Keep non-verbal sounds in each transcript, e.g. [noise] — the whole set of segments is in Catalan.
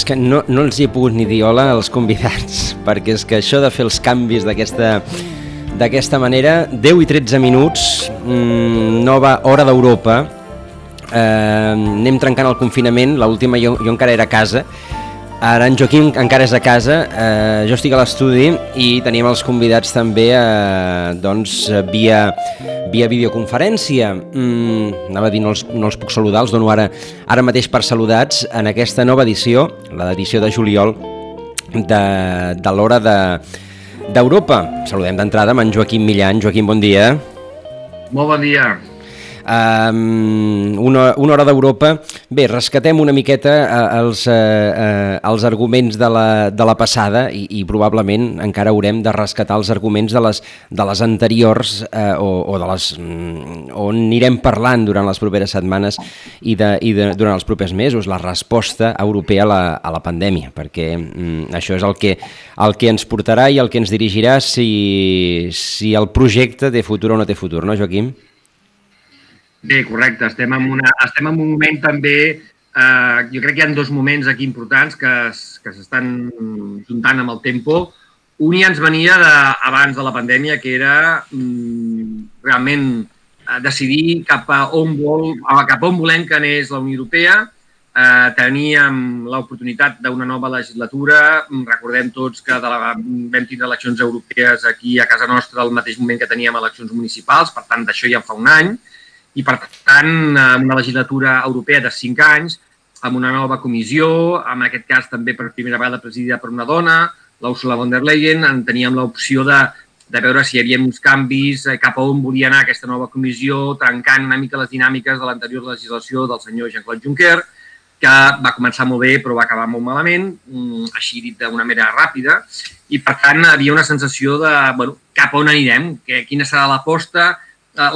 és que no, no els hi he pogut ni dir hola als convidats, [laughs] perquè és que això de fer els canvis d'aquesta d'aquesta manera, 10 i 13 minuts, mmm, nova hora d'Europa, eh, anem trencant el confinament, l'última jo, jo encara era a casa, Ara en Joaquim encara és a casa, eh, jo estic a l'estudi i tenim els convidats també eh, doncs, via, via videoconferència. Mm, anava a dir, no els, no els puc saludar, els dono ara, ara mateix per saludats en aquesta nova edició, l'edició de juliol de, de l'hora d'Europa. De, Saludem d'entrada amb en Joaquim Millan. Joaquim, bon dia. Molt bon dia um, una, una hora d'Europa. Bé, rescatem una miqueta uh, els, uh, uh, els arguments de la, de la passada i, i probablement encara haurem de rescatar els arguments de les, de les anteriors uh, o, o de les, um, on anirem parlant durant les properes setmanes i, de, i de, durant els propers mesos, la resposta europea a la, a la pandèmia, perquè um, això és el que, el que ens portarà i el que ens dirigirà si, si el projecte té futur o no té futur, no, Joaquim? Bé, correcte. Estem en, una, estem en un moment també... Eh, jo crec que hi ha dos moments aquí importants que, que s'estan juntant amb el tempo. Un ja ens venia de, abans de la pandèmia, que era mm, realment eh, decidir cap a on, vol, cap on volem que anés la Unió Europea. Eh, teníem l'oportunitat d'una nova legislatura. Recordem tots que de la, vam tindre eleccions europees aquí a casa nostra al mateix moment que teníem eleccions municipals, per tant, d'això ja fa un any i, per tant, amb una legislatura europea de cinc anys, amb una nova comissió, en aquest cas també per primera vegada presidida per una dona, l'Ursula von der Leyen, en teníem l'opció de, de veure si hi havia uns canvis, eh, cap a on volia anar aquesta nova comissió, trencant una mica les dinàmiques de l'anterior legislació del senyor Jean-Claude Juncker, que va començar molt bé però va acabar molt malament, mm, així dit d'una manera ràpida, i per tant havia una sensació de bueno, cap on anirem, que, quina serà l'aposta,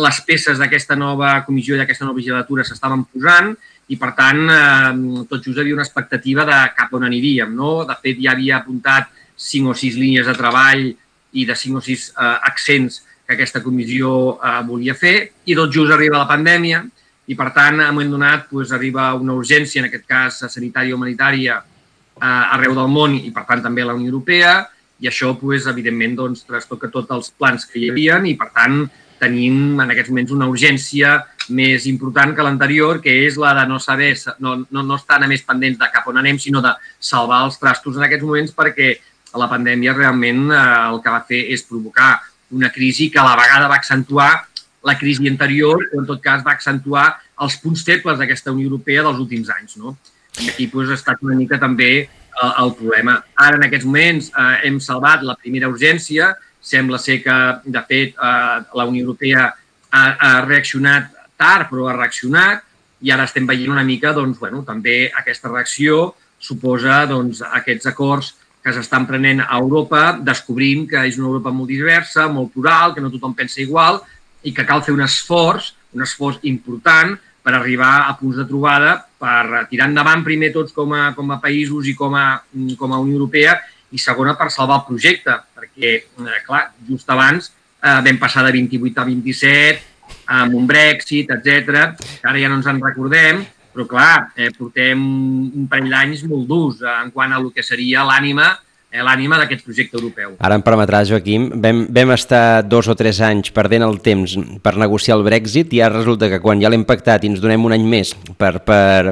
les peces d'aquesta nova comissió i d'aquesta nova legislatura s'estaven posant i, per tant, eh, tot just havia una expectativa de cap on aniríem. No? De fet, ja havia apuntat cinc o sis línies de treball i de cinc o sis eh, accents que aquesta comissió eh, volia fer i tot just arriba la pandèmia i, per tant, en un moment donat doncs, arriba una urgència, en aquest cas sanitària o humanitària, eh, arreu del món i, per tant, també a la Unió Europea i això, doncs, evidentment, doncs, trastoca tots els plans que hi havia i, per tant, tenim en aquests moments una urgència més important que l'anterior, que és la de no saber, no, no, no estar més pendents de cap on anem, sinó de salvar els trastos en aquests moments perquè la pandèmia realment eh, el que va fer és provocar una crisi que a la vegada va accentuar la crisi anterior o en tot cas va accentuar els punts febles d'aquesta Unió Europea dels últims anys. No? I aquí doncs, ha estat una mica també el, el problema. Ara, en aquests moments, eh, hem salvat la primera urgència, Sembla ser que, de fet, eh, la Unió Europea ha, ha reaccionat tard, però ha reaccionat i ara estem veient una mica, doncs, bueno, també aquesta reacció suposa doncs, aquests acords que s'estan prenent a Europa, descobrim que és una Europa molt diversa, molt plural, que no tothom pensa igual i que cal fer un esforç, un esforç important per arribar a punts de trobada, per tirar endavant primer tots com a, com a països i com a, com a Unió Europea i segona per salvar el projecte, perquè, eh, clar, just abans eh, vam passar de 28 a 27, amb un Brexit, etc. Ara ja no ens en recordem, però clar, eh, portem un parell d'anys molt durs eh, en quant a el que seria l'ànima l'ànima d'aquest projecte europeu. Ara em permetràs, Joaquim, vam, vam estar dos o tres anys perdent el temps per negociar el Brexit i ara resulta que quan ja l'hem pactat i ens donem un any més per, per,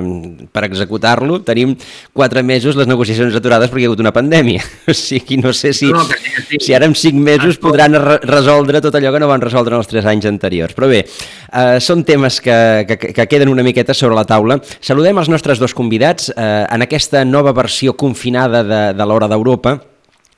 per executar-lo, tenim quatre mesos les negociacions aturades perquè hi ha hagut una pandèmia. [laughs] O sigui, no sé si, no, sí, sí. si ara en cinc mesos podran resoldre tot allò que no van resoldre en els tres anys anteriors. Però bé, eh, són temes que, que, que queden una miqueta sobre la taula. Saludem els nostres dos convidats eh, en aquesta nova versió confinada de, de l'Hora d'Europa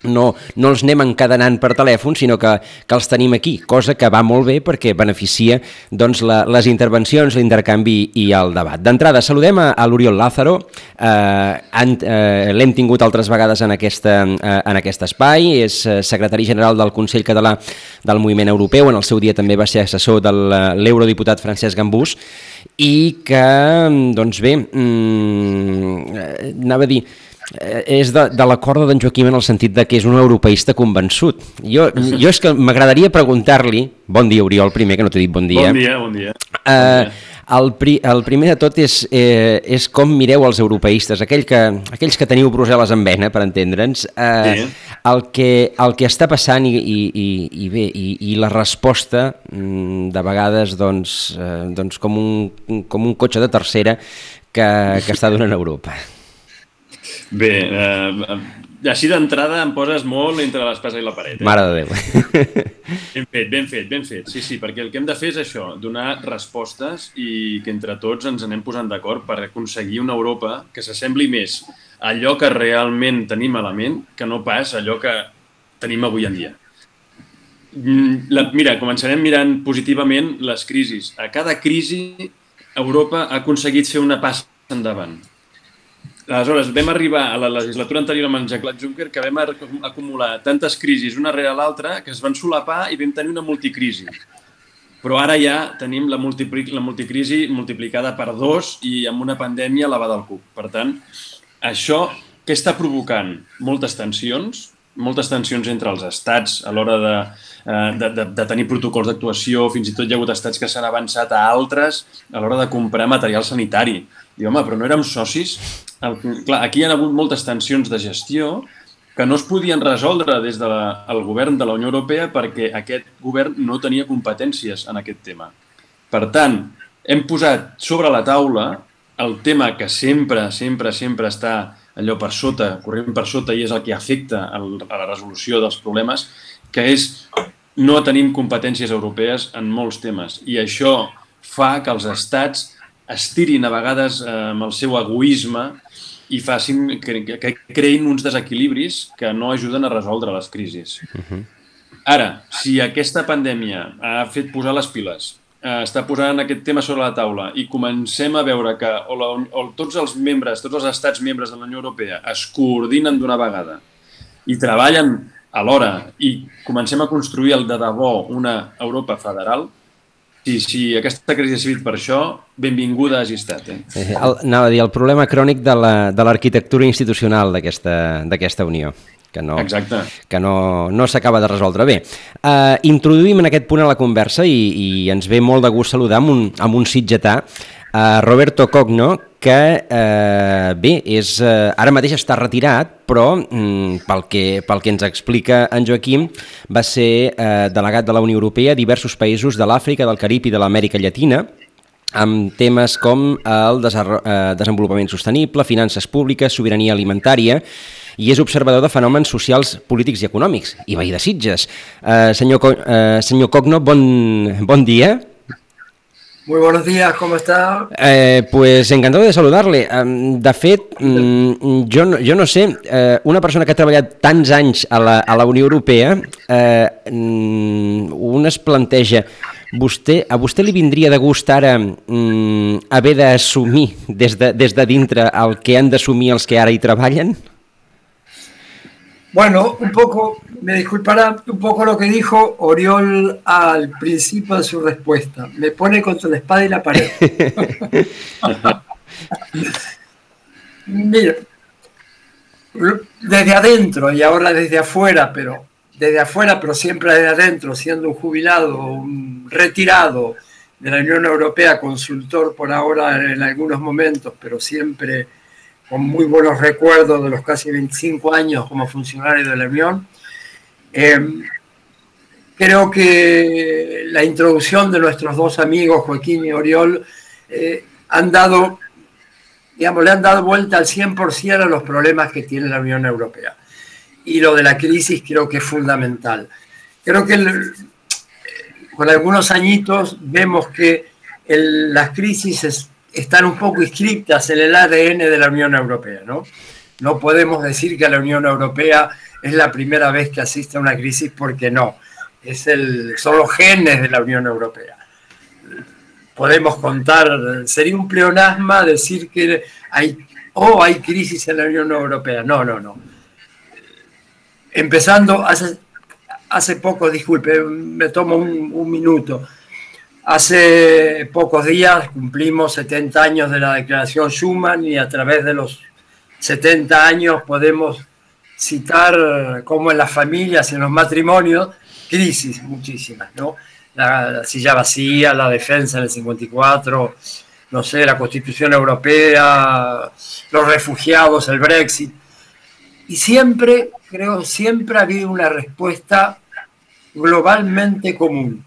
no, no els anem encadenant per telèfon, sinó que, que els tenim aquí, cosa que va molt bé perquè beneficia doncs, la, les intervencions, l'intercanvi i el debat. D'entrada, saludem a, a l'Oriol Lázaro, eh, eh, l'hem tingut altres vegades en, aquesta, eh, en aquest espai, és eh, secretari general del Consell Català del Moviment Europeu, en el seu dia també va ser assessor de eh, l'eurodiputat Francesc Gambús, i que, doncs bé, mm, eh, anava a dir, és de, de l'acord d'en Joaquim en el sentit de que és un europeista convençut. Jo, jo és que m'agradaria preguntar-li, bon dia Oriol, primer, que no t'he dit bon dia. Bon dia, bon dia. Eh, El, pri, el primer de tot és, eh, és com mireu els europeistes, aquell que, aquells que teniu Brussel·les en vena, per entendre'ns, eh, sí. el, que, el que està passant i, i, i, i bé, i, i la resposta mm, de vegades doncs, eh, doncs com, un, com un cotxe de tercera que, que està donant Europa. Bé, eh, així d'entrada em poses molt entre l'espasa i la paret. Eh? Mare de Déu. [laughs] Ben fet, ben fet, ben fet. Sí, sí, perquè el que hem de fer és això, donar respostes i que entre tots ens anem posant d'acord per aconseguir una Europa que s'assembli més a allò que realment tenim malament que no pas allò que tenim avui en dia. Mm, la, mira, començarem mirant positivament les crisis. A cada crisi Europa ha aconseguit fer una passa endavant. Aleshores, vam arribar a la legislatura anterior amb en Jean-Claude Juncker que vam acumular tantes crisis una rere l'altra que es van solapar i vam tenir una multicrisi. Però ara ja tenim la, multipli la multicrisi multiplicada per dos i amb una pandèmia elevada al cup. Per tant, això què està provocant? Moltes tensions, moltes tensions entre els estats a l'hora de, eh, de, de, de tenir protocols d'actuació, fins i tot hi ha hagut estats que s'han avançat a altres a l'hora de comprar material sanitari. I home, però no érem socis? El, clar, aquí hi ha hagut moltes tensions de gestió que no es podien resoldre des del de govern de la Unió Europea perquè aquest govern no tenia competències en aquest tema. Per tant, hem posat sobre la taula el tema que sempre, sempre, sempre està allò per sota, corrent per sota i és el que afecta el, a la resolució dels problemes, que és no tenim competències europees en molts temes i això fa que els estats estirin a vegades eh, amb el seu egoisme i facin que, que creïn uns desequilibris que no ajuden a resoldre les crisis. Uh -huh. Ara, si aquesta pandèmia ha fet posar les piles eh, està posant aquest tema sobre la taula i comencem a veure que o, la, o tots els membres, tots els estats membres de la Unió Europea es coordinen d'una vegada i treballen alhora i comencem a construir el de debò una Europa federal, si, si aquesta crisi ha servit per això, benvinguda hagi estat. Eh? eh el, anava a dir, el problema crònic de l'arquitectura la, de institucional d'aquesta Unió que no, Exacte. que no, no s'acaba de resoldre. Bé, eh, introduïm en aquest punt a la conversa i, i ens ve molt de gust saludar amb un, amb un sitgetà, eh, Roberto Cogno, que eh, bé, és, eh, ara mateix està retirat, però mm, pel, que, pel que ens explica en Joaquim, va ser eh, delegat de la Unió Europea a diversos països de l'Àfrica, del Carib i de l'Amèrica Llatina, amb temes com el eh, desenvolupament sostenible, finances públiques, sobirania alimentària, i és observador de fenòmens socials, polítics i econòmics, i veí de Sitges. Uh, senyor, uh, senyor Cogno, bon, bon dia. Muy buenos días, ¿cómo está? Eh, pues encantado de saludarle. De fet, mm, jo, no, jo no sé, eh, una persona que ha treballat tants anys a la, a la Unió Europea, eh, mm, un es planteja, vostè, a vostè li vindria de gust ara mm, haver d'assumir des, de, des de dintre el que han d'assumir els que ara hi treballen? Bueno, un poco, me disculpará, un poco lo que dijo Oriol al principio de su respuesta. Me pone contra la espada y la pared. [laughs] Mira, desde adentro y ahora desde afuera, pero desde afuera, pero siempre desde adentro, siendo un jubilado, un retirado de la Unión Europea, consultor por ahora en algunos momentos, pero siempre con muy buenos recuerdos de los casi 25 años como funcionario de la Unión. Eh, creo que la introducción de nuestros dos amigos, Joaquín y Oriol, eh, han dado, digamos, le han dado vuelta al 100% a los problemas que tiene la Unión Europea. Y lo de la crisis creo que es fundamental. Creo que con algunos añitos vemos que las crisis están un poco inscritas en el ADN de la Unión Europea, ¿no? No podemos decir que la Unión Europea es la primera vez que asiste a una crisis porque no, es el, son los genes de la Unión Europea. Podemos contar, sería un pleonasma decir que hay, oh, hay crisis en la Unión Europea. No, no, no. Empezando, hace, hace poco, disculpe, me tomo un, un minuto Hace pocos días cumplimos 70 años de la Declaración Schuman y a través de los 70 años podemos citar cómo en las familias, en los matrimonios, crisis muchísimas, ¿no? la, silla vacía, la defensa en el 54, no sé, la constitución europea, los refugiados, el Brexit. Y siempre, creo, siempre ha habido una respuesta globalmente común.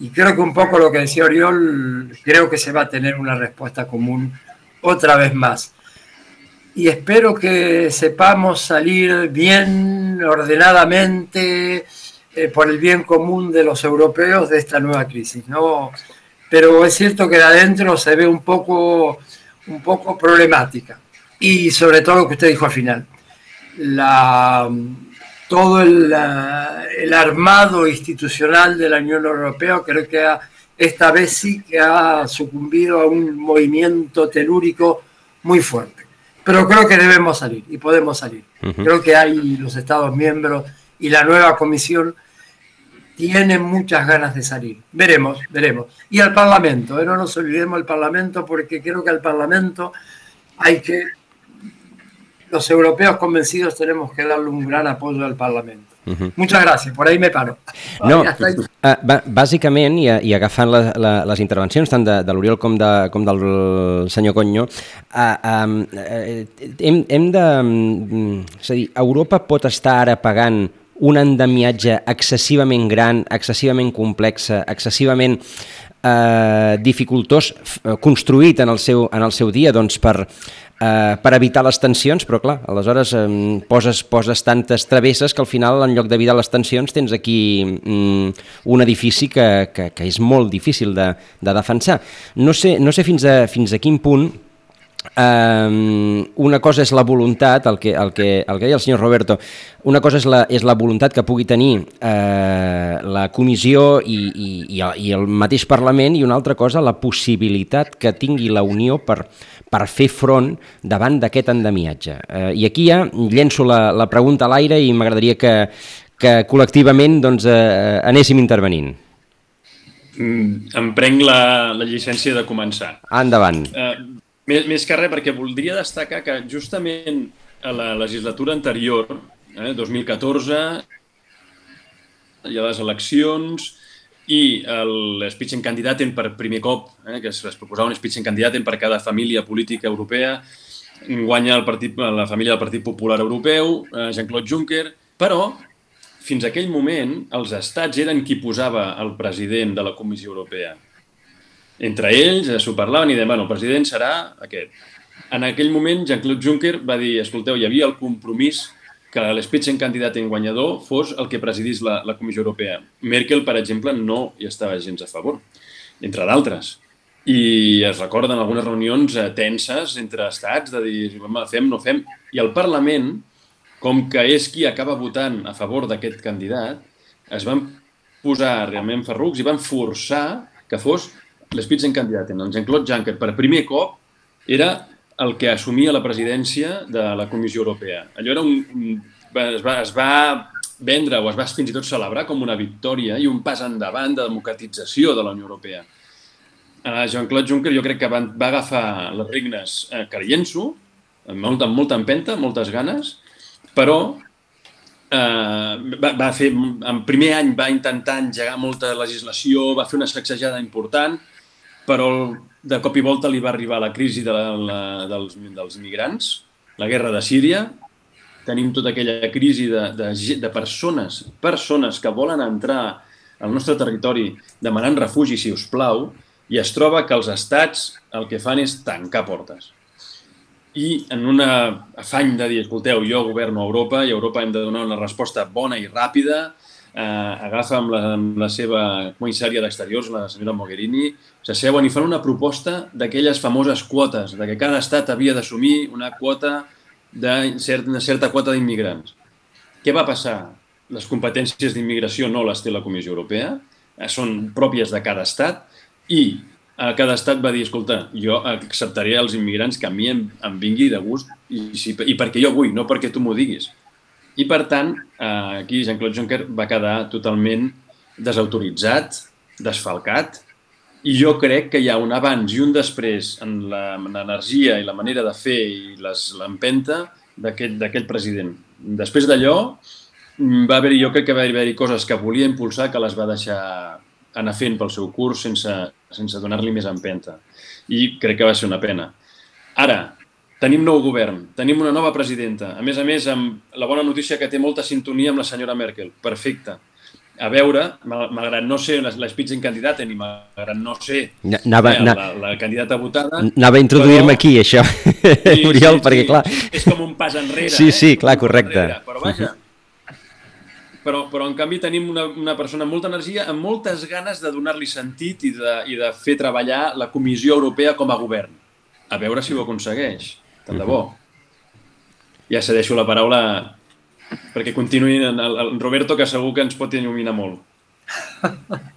Y creo que un poco lo que decía Oriol, creo que se va a tener una respuesta común otra vez más. Y espero que sepamos salir bien, ordenadamente, eh, por el bien común de los europeos de esta nueva crisis. ¿no? Pero es cierto que de adentro se ve un poco, un poco problemática. Y sobre todo lo que usted dijo al final, la, todo el, el, armado institucional de la Unión Europea creo que esta vez sí que ha sucumbido a un movimiento telúrico muy fuerte. Pero creo que debemos salir y podemos salir. Creo que hay los Estados miembros y la nueva comisión tienen muchas ganas de salir. Veremos, veremos. Y al Parlamento, ¿eh? no nos olvidemos del Parlamento porque creo que al Parlamento hay que los europeos convencidos tenemos que darle un gran apoyo al Parlamento. Uh -huh. Muchas gràcies, por ahí me paro. [laughs] No, [laughs] uh, bàsicament, i, i agafant la, la, les intervencions tant de, de l'Oriol com, de, com del senyor Conyo, uh, um, hem, hem de... Um, és a dir, Europa pot estar ara pagant un endemiatge excessivament gran, excessivament complex, excessivament eh, dificultós construït en el seu, en el seu dia doncs, per, eh, per evitar les tensions, però clar, aleshores eh, poses, poses tantes travesses que al final en lloc d'evitar les tensions tens aquí mm, un edifici que, que, que és molt difícil de, de defensar. No sé, no sé fins, a, fins a quin punt Um, una cosa és la voluntat, el que, el, que, el que deia el senyor Roberto, una cosa és la, és la voluntat que pugui tenir eh, la comissió i, i, i, el, i el mateix Parlament i una altra cosa la possibilitat que tingui la Unió per, per fer front davant d'aquest endemiatge. Eh, I aquí ja llenço la, la pregunta a l'aire i m'agradaria que, que col·lectivament doncs, eh, anéssim intervenint. Mm, em prenc la, la llicència de començar. Endavant. Eh, més, més que res, perquè voldria destacar que justament a la legislatura anterior, eh, 2014, hi ha les eleccions i candidaten per primer cop, eh, que es, proposava un candidaten per cada família política europea, guanya el partit, la família del Partit Popular Europeu, eh, Jean-Claude Juncker, però fins aquell moment els estats eren qui posava el president de la Comissió Europea entre ells s'ho parlaven i deien, bueno, el president serà aquest. En aquell moment, Jean-Claude Juncker va dir, escolteu, hi havia el compromís que candidat en guanyador fos el que presidís la, la Comissió Europea. Merkel, per exemple, no hi estava gens a favor, entre d'altres. I es recorden algunes reunions eh, tenses entre estats de dir, fem, no fem. I el Parlament, com que és qui acaba votant a favor d'aquest candidat, es van posar realment ferrucs i van forçar que fos candidat en el Jean-Claude Juncker, per primer cop, era el que assumia la presidència de la Comissió Europea. Allò era un, es, va, es va vendre o es va fins i tot celebrar com una victòria i un pas endavant de democratització de la Unió Europea. Jean-Claude Juncker jo crec que va, va agafar les regnes eh, creient-s'ho, amb molta, amb molta empenta, moltes ganes, però eh, va, va fer, en primer any va intentar engegar molta legislació, va fer una sacsejada important, però de cop i volta li va arribar la crisi de la, la, dels, dels migrants, la guerra de Síria, tenim tota aquella crisi de, de, de persones, persones que volen entrar al nostre territori demanant refugi, si us plau, i es troba que els estats el que fan és tancar portes. I en un afany de dir, escolteu, jo governo Europa i a Europa hem de donar una resposta bona i ràpida, eh, agafa amb la, amb la seva comissària d'exteriors, la senyora Mogherini, s'asseuen i fan una proposta d'aquelles famoses quotes, de que cada estat havia d'assumir una quota de cert, una certa quota d'immigrants. Què va passar? Les competències d'immigració no les té la Comissió Europea, eh, són pròpies de cada estat i a cada estat va dir, escolta, jo acceptaré els immigrants que a mi em, em vingui de gust i, si, i perquè jo vull, no perquè tu m'ho diguis. I, per tant, eh, aquí Jean-Claude Juncker va quedar totalment desautoritzat, desfalcat, i jo crec que hi ha un abans i un després en l'energia i la manera de fer i l'empenta d'aquest president. Després d'allò, va haver jo crec que va haver-hi coses que volia impulsar que les va deixar anar fent pel seu curs sense, sense donar-li més empenta. I crec que va ser una pena. Ara, tenim nou govern, tenim una nova presidenta. A més a més, amb la bona notícia que té molta sintonia amb la senyora Merkel. Perfecte. A veure, malgrat no ser candidata ni malgrat no ser anava, eh, la, la candidata votada... Anava a introduir-me aquí, això, sí, [laughs] Oriol, sí, perquè sí. clar... És com un pas enrere, Sí, eh? sí, clar, correcte. Però vaja, però, però en canvi tenim una, una persona amb molta energia, amb moltes ganes de donar-li sentit i de, i de fer treballar la Comissió Europea com a govern. A veure si ho aconsegueix, tant de bo. Ja cedeixo la paraula perquè continuï en, el, el Roberto, que segur que ens pot il·luminar molt. [laughs]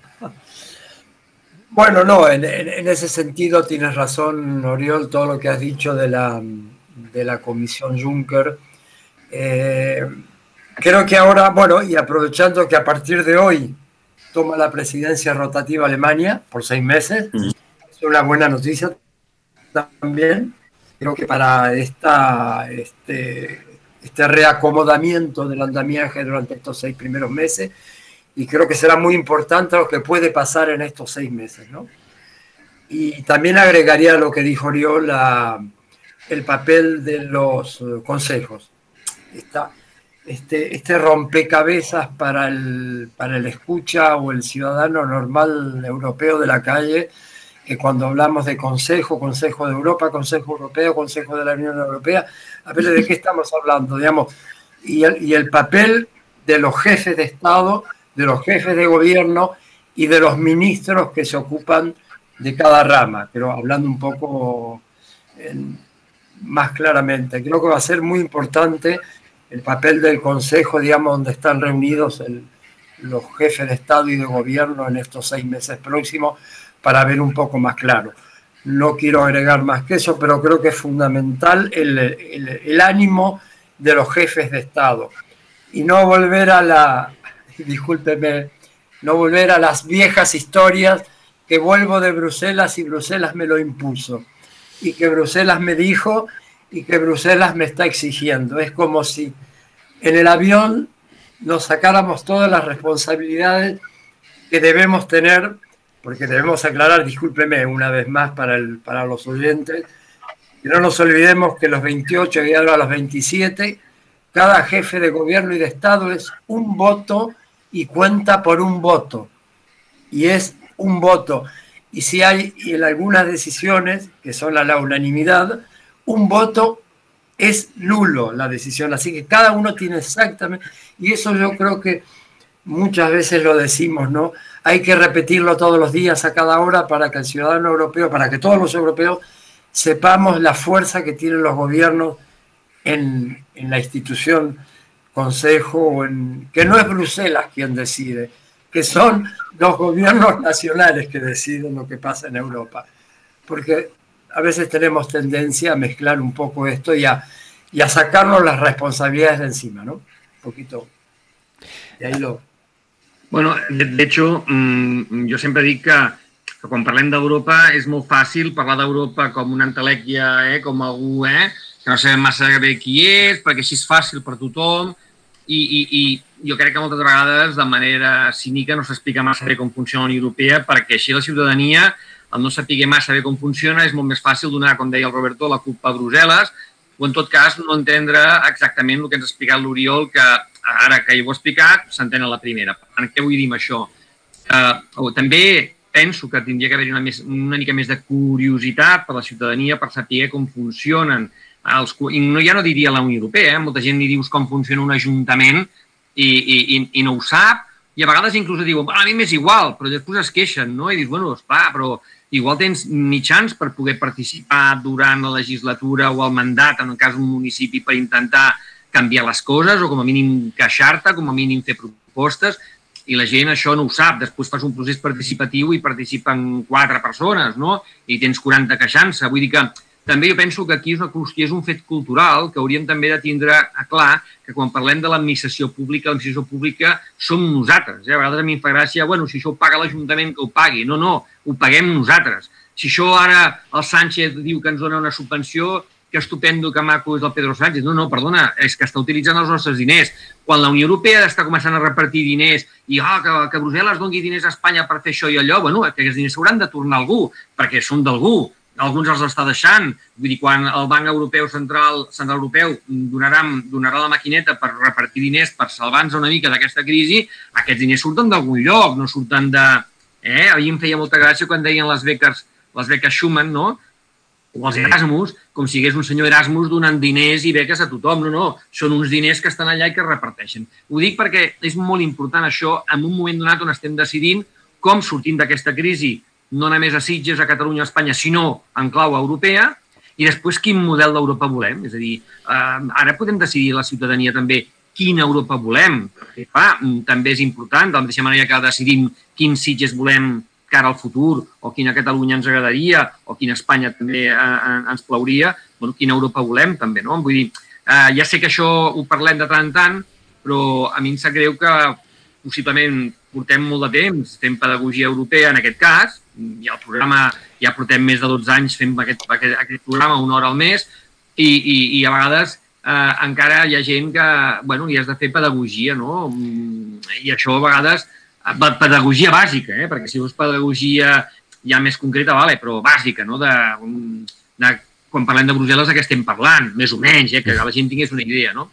Bueno, no, en, en, en, ese sentido tienes razón, Oriol, todo lo que has dicho de la, de la Comisión Juncker. Eh, creo que ahora, bueno, y aprovechando que a partir de hoy toma la presidencia rotativa Alemania por seis meses, es una buena noticia también. Creo que para esta, este, este reacomodamiento del andamiaje durante estos seis primeros meses, y creo que será muy importante lo que puede pasar en estos seis meses, ¿no? Y también agregaría lo que dijo Oriol, la, el papel de los consejos. Está, este, este rompecabezas para el, para el escucha o el ciudadano normal europeo de la calle, que cuando hablamos de Consejo, Consejo de Europa, Consejo Europeo, Consejo de la Unión Europea, a ver de qué estamos hablando, digamos, y el, papel de los jefes de Estado, de los jefes de gobierno y de los ministros que se ocupan de cada rama, pero hablando un poco más claramente. Creo que va a ser muy importante el papel del Consejo, digamos, donde están reunidos los jefes de Estado y de Gobierno en estos seis meses próximos para ver un poco más claro. No quiero agregar más que eso, pero creo que es fundamental el, ánimo de los jefes de Estado y no volver a la, [laughs] discúlpeme, no volver a las viejas historias que vuelvo de Bruselas y Bruselas me lo impuso y que Bruselas me dijo y que Bruselas me está exigiendo. Es como si en el avión nos sacáramos todas las responsabilidades que debemos tener, porque debemos aclarar, discúlpeme una vez más para, el, para los oyentes, que no nos olvidemos que los 28 y ahora los 27, cada jefe de gobierno y de Estado es un voto y cuenta por un voto. Y es un voto. Y si hay en algunas decisiones, que son a la unanimidad, un voto es nulo la decisión. Así que cada uno tiene exactamente, y eso yo creo que muchas veces lo decimos, ¿no? Hay que repetirlo todos los días, a cada hora, para que el ciudadano europeo, para que todos los europeos sepamos la fuerza que tienen los gobiernos en, la institución Consejo, en, que no es Bruselas quien decide, que son los gobiernos nacionales que deciden lo que pasa en Europa. Porque a veces tenemos tendencia a mezclar un poco esto y a sacarnos las responsabilidades de encima, ¿no? Un poquito. Y ahí lo... Bueno, de, de hecho, mmm, jo sempre dic que, que quan parlem d'Europa és molt fàcil parlar d'Europa com una entelèquia, eh, com algú eh, que no sabem massa bé qui és, perquè així és fàcil per tothom, i, i, i jo crec que moltes vegades de manera cínica no s'explica massa bé com funciona la Unió Europea, perquè així la ciutadania el no saber massa bé com funciona és molt més fàcil donar, com deia el Roberto, la culpa a Brussel·les o en tot cas no entendre exactament el que ens ha explicat l'Oriol, que ara que ho he explicat s'entén a la primera. Per tant, què vull dir amb això? Uh, també penso que tindria que haver-hi una, més, una mica més de curiositat per la ciutadania per saber com funcionen els, i no, ja no diria la Unió Europea, eh? molta gent li dius com funciona un ajuntament i, i, i no ho sap, i a vegades inclús diuen, a mi m'és igual, però després es queixen, no? I dius, bueno, esclar, però igual tens mitjans per poder participar durant la legislatura o el mandat, en el cas d'un municipi, per intentar canviar les coses o com a mínim queixar-te, com a mínim fer propostes, i la gent això no ho sap. Després fas un procés participatiu i participen quatre persones, no? I tens 40 queixant-se. Vull dir que també jo penso que aquí és, una qüestió, és un fet cultural que hauríem també de tindre a clar que quan parlem de l'administració pública, l'administració pública som nosaltres. Eh? A vegades a mi em fa gràcia, bueno, si això ho paga l'Ajuntament, que ho pagui. No, no, ho paguem nosaltres. Si això ara el Sánchez diu que ens dona una subvenció, que estupendo, que maco és el Pedro Sánchez. No, no, perdona, és que està utilitzant els nostres diners. Quan la Unió Europea està començant a repartir diners i ah, que, que Brussel·les doni diners a Espanya per fer això i allò, bueno, que aquests diners s'hauran de tornar a algú, perquè són d'algú alguns els està deixant. Vull dir, quan el Banc Europeu Central, Central Europeu donarà, donarà la maquineta per repartir diners per salvar-nos una mica d'aquesta crisi, aquests diners surten d'algun lloc, no surten de... Eh? A mi em feia molta gràcia quan deien les beques, les beques Schumann, no? O els Erasmus, com si hagués un senyor Erasmus donant diners i beques a tothom. No, no, són uns diners que estan allà i que es reparteixen. Ho dic perquè és molt important això en un moment donat on estem decidint com sortim d'aquesta crisi no només a Sitges, a Catalunya, a Espanya, sinó en clau europea, i després quin model d'Europa volem. És a dir, eh, ara podem decidir la ciutadania també quina Europa volem. Clar, també és important, de la mateixa manera que decidim quins Sitges volem cara al futur, o quina Catalunya ens agradaria, o quina Espanya també eh, eh, ens plauria, bueno, quina Europa volem també, no? Vull dir, eh, ja sé que això ho parlem de tant en tant, però a mi em sap greu que possiblement portem molt de temps fent pedagogia europea en aquest cas, i el programa ja portem més de 12 anys fent aquest, aquest, aquest programa una hora al mes i, i, i a vegades eh, encara hi ha gent que, bueno, hi has de fer pedagogia, no? I això a vegades, pedagogia bàsica, eh? perquè si vols pedagogia ja més concreta, vale, però bàsica, no? De, de, quan parlem de Brussel·les de què estem parlant, més o menys, eh? que la gent tingués una idea, no?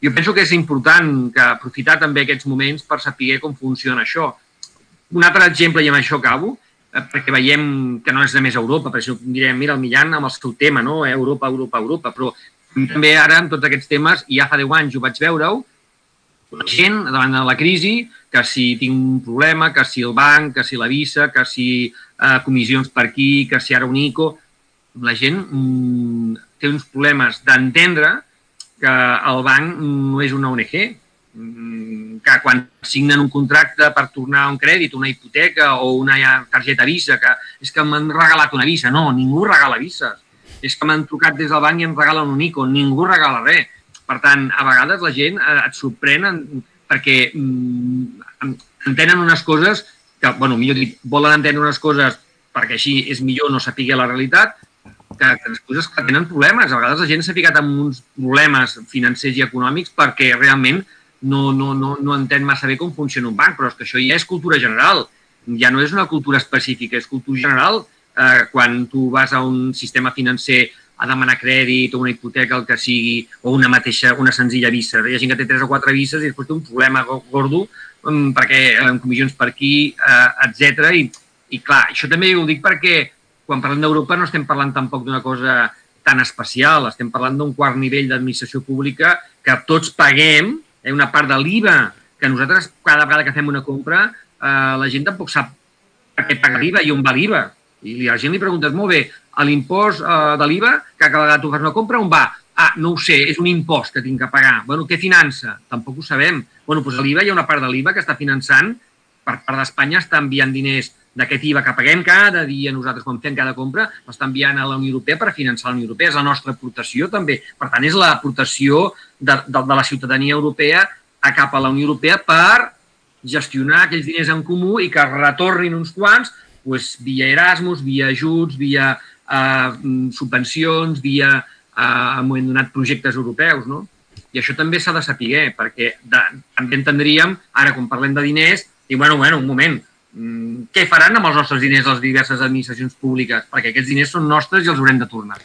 Jo penso que és important que aprofitar també aquests moments per saber com funciona això. Un altre exemple, i amb això acabo, Eh, perquè veiem que no és de més Europa, per això direm, mira, el Millan amb el seu tema, no? Europa, Europa, Europa, però també ara amb tots aquests temes, i ja fa 10 anys ho vaig veure-ho, la gent davant de la crisi, que si tinc un problema, que si el banc, que si la visa, que si eh, comissions per aquí, que si ara un ICO, la gent mm, té uns problemes d'entendre que el banc no és una ONG, Mm, que quan signen un contracte per tornar un crèdit, una hipoteca o una targeta Visa, que és que m'han regalat una Visa. No, ningú regala Visa. És que m'han trucat des del banc i em regalen un ICO. Ningú regala res. Per tant, a vegades la gent eh, et sorprèn perquè mm, entenen unes coses que, bueno, millor dit, volen entendre unes coses perquè així és millor no saber la realitat, que, que després que tenen problemes. A vegades la gent s'ha ficat en uns problemes financers i econòmics perquè realment no, no, no, no entén massa bé com funciona un banc, però és que això ja és cultura general, ja no és una cultura específica, és cultura general. Eh, quan tu vas a un sistema financer a demanar crèdit o una hipoteca, el que sigui, o una mateixa, una senzilla visa. Hi ha gent que té tres o quatre vises i després té un problema gordo um, perquè amb comissions per aquí, eh, etc. I, I clar, això també ho dic perquè quan parlem d'Europa no estem parlant tampoc d'una cosa tan especial, estem parlant d'un quart nivell d'administració pública que tots paguem eh, una part de l'IVA, que nosaltres cada vegada que fem una compra eh, la gent tampoc sap per què paga l'IVA i on va l'IVA. I la gent li preguntes, molt bé, l'impost eh, de l'IVA, que cada vegada tu fas una compra, on va? Ah, no ho sé, és un impost que tinc que pagar. Bueno, què finança? Tampoc ho sabem. Bueno, doncs a l'IVA hi ha una part de l'IVA que està finançant, per part d'Espanya està enviant diners d'aquest IVA que paguem cada dia nosaltres quan fem cada compra, l'està enviant a la Unió Europea per finançar la Unió Europea. És la nostra aportació també. Per tant, és l'aportació de, de, de la ciutadania europea a cap a la Unió Europea per gestionar aquells diners en comú i que retornin uns quants doncs, via Erasmus, via ajuts, via eh, subvencions, via, eh, en moment donat, projectes europeus. No? I això també s'ha de saber, perquè de, també entendríem, ara quan parlem de diners, i bueno, bueno, un moment, mm, què faran amb els nostres diners les diverses administracions públiques? Perquè aquests diners són nostres i els haurem de tornar.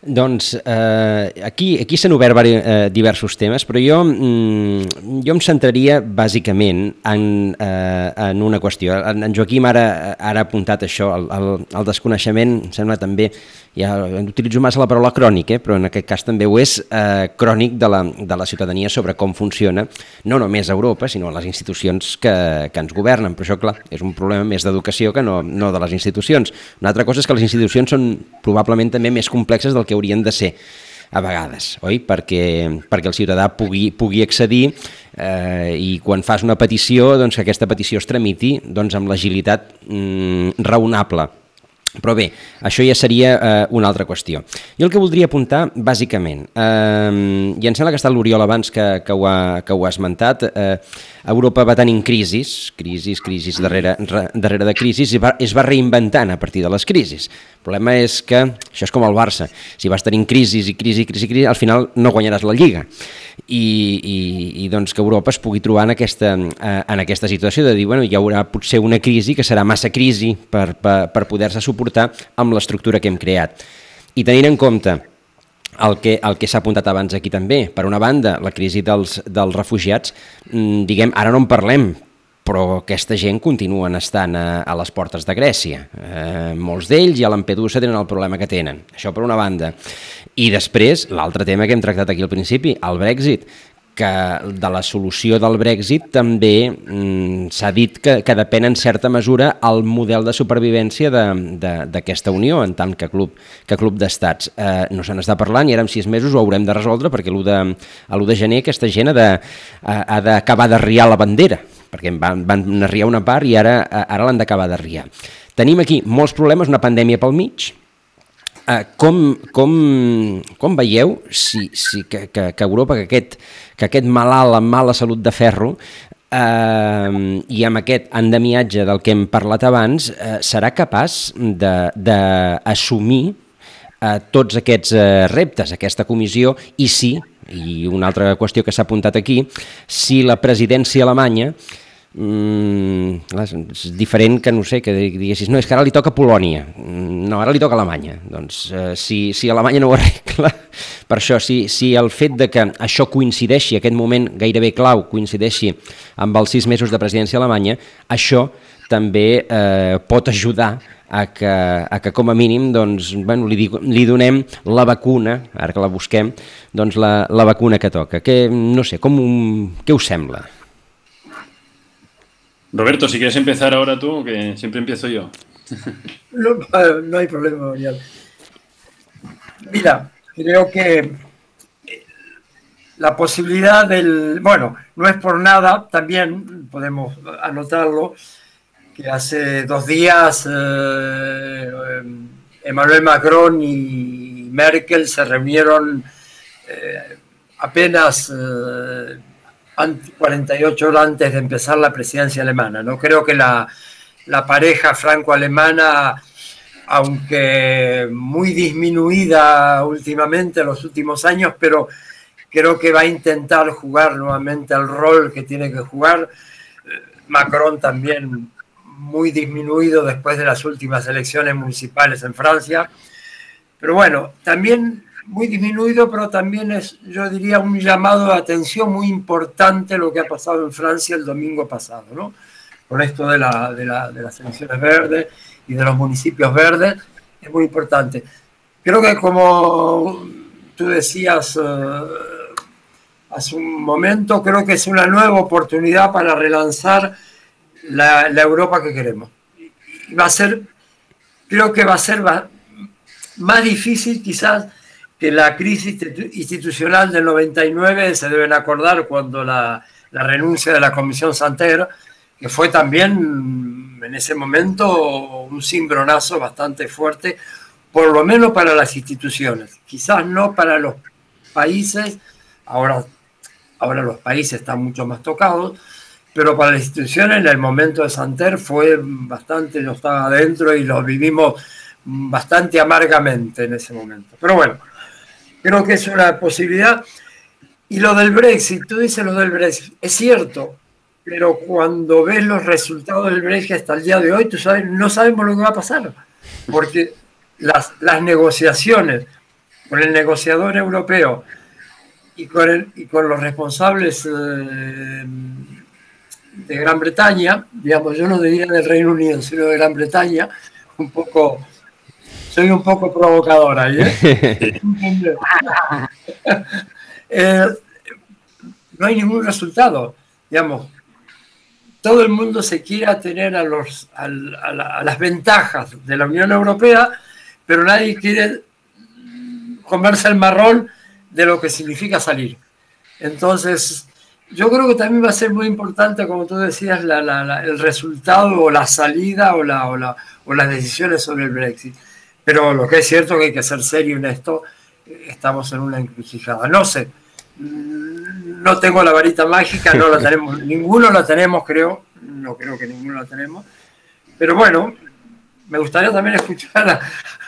Doncs eh, aquí, aquí s'han obert eh, diversos temes, però jo, mm, jo em centraria bàsicament en, eh, en una qüestió. En, en Joaquim ara, ara ha apuntat això, el, el, el desconeixement, em sembla també, ja utilitzo massa la paraula crònic, eh, però en aquest cas també ho és, eh, crònic de la, de la ciutadania sobre com funciona, no només Europa, sinó les institucions que, que ens governen. Però això, clar, és un problema més d'educació que no, no de les institucions. Una altra cosa és que les institucions són probablement també més complexes del que haurien de ser a vegades, oi? Perquè, perquè el ciutadà pugui, pugui accedir eh, i quan fas una petició, doncs que aquesta petició es tramiti doncs, amb l'agilitat mm, raonable però bé, això ja seria eh, una altra qüestió. Jo el que voldria apuntar, bàsicament, eh, i em sembla que està l'Oriol abans que, que, ho ha, que ho ha esmentat, eh, Europa va tenint crisis, crisis, crisis darrere, re, darrere de crisis, i va, es va reinventant a partir de les crisis. El problema és que això és com el Barça. Si vas tenint crisis i crisi, crisi, crisi, al final no guanyaràs la Lliga. I, i, i doncs que Europa es pugui trobar en aquesta, eh, en aquesta situació de dir, bueno, hi haurà potser una crisi que serà massa crisi per, per, per poder-se suportar amb l'estructura que hem creat. I tenint en compte el que, el que s'ha apuntat abans aquí també. Per una banda, la crisi dels, dels refugiats, mm, diguem, ara no en parlem, però aquesta gent continuen estant a, a les portes de Grècia. Eh, molts d'ells i a Lampedusa tenen el problema que tenen. Això per una banda. I després, l'altre tema que hem tractat aquí al principi, el Brexit que de la solució del Brexit també mm, s'ha dit que, que depèn en certa mesura el model de supervivència d'aquesta unió en tant que club, que club d'estats. Eh, no se n'està parlant i ara en sis mesos ho haurem de resoldre perquè l'1 de, de gener aquesta gent ha d'acabar de, riar la bandera perquè van, van arriar una part i ara, ara l'han d'acabar de riar. Tenim aquí molts problemes, una pandèmia pel mig, Uh, com, com, com veieu si, si que, que, que Europa, que aquest, que aquest malalt amb mala salut de ferro eh, i amb aquest endemiatge del que hem parlat abans, eh, serà capaç d'assumir eh, tots aquests eh, reptes, aquesta comissió, i sí, i una altra qüestió que s'ha apuntat aquí, si la presidència alemanya Mm, és diferent que, no sé, que diguessis, no, és que ara li toca Polònia, mm, no, ara li toca Alemanya. Doncs eh, si, si Alemanya no ho [laughs] arregla, per això, si, si el fet de que això coincideixi, aquest moment gairebé clau, coincideixi amb els sis mesos de presidència alemanya, això també eh, pot ajudar a que, a que com a mínim doncs, bueno, li, li donem la vacuna, ara que la busquem, doncs la, la vacuna que toca. Que, no sé, com, què us sembla? Roberto, si quieres empezar ahora tú, que siempre empiezo yo. [laughs] No, hay problema, Mira, creo que la posibilidad del, bueno, no es por nada, también podemos anotarlo, hace dos días eh, Emmanuel Macron y Merkel se reunieron eh, apenas eh, 48 horas antes de empezar la presidencia alemana. No creo que la, pareja franco-alemana, aunque muy disminuida últimamente en los últimos años, pero creo que va a intentar jugar nuevamente el rol que tiene que jugar. Macron también muy disminuido después de las últimas elecciones municipales en Francia. Pero bueno, también muy disminuido, pero también es, yo diría, un llamado de atención muy importante lo que ha pasado en Francia el domingo pasado, ¿no? Con esto de, la, de, la, de las elecciones verdes y de los municipios verdes, es muy importante. Creo que como tú decías eh, hace un momento, creo que es una nueva oportunidad para relanzar la, Europa que queremos. Va a ser, creo que va a ser más difícil quizás que la crisis institucional del 99 se deben acordar cuando la, la renuncia de la Comisión Santer, que fue también en ese momento un cimbronazo bastante fuerte, por lo menos para las instituciones, quizás no para los países, ahora, ahora los países están mucho más tocados, pero para las instituciones en el momento de Santer fue bastante, yo estaba adentro y lo vivimos bastante amargamente en ese momento. Pero bueno, Creo que es una posibilidad. Y lo del Brexit, tú dices lo del Brexit, es cierto, pero cuando ves los resultados del Brexit hasta el día de hoy, tú sabes, no sabemos lo que va a pasar, porque las, las negociaciones con el negociador europeo y con, y con los responsables eh, de Gran Bretaña, digamos, yo no diría del Reino Unido, sino de Gran Bretaña, un poco soy un poco provocadora. ¿eh? [laughs] ¿eh? no hay ningún resultado. Digamos, todo el mundo se quiere atener a, los, a, las ventajas de la Unión Europea, pero nadie quiere comerse el marrón de lo que significa salir. Entonces, yo creo que también va a ser muy importante, como tú decías, el resultado o la salida o, o, o las decisiones sobre el Brexit. Pero lo que es cierto que hay que ser serio en esto, estamos en una encrucijada. No sé, no tengo la varita mágica, no la [laughs] tenemos, ninguno la tenemos, creo, no creo que ninguno la tenemos. Pero bueno, me gustaría también escuchar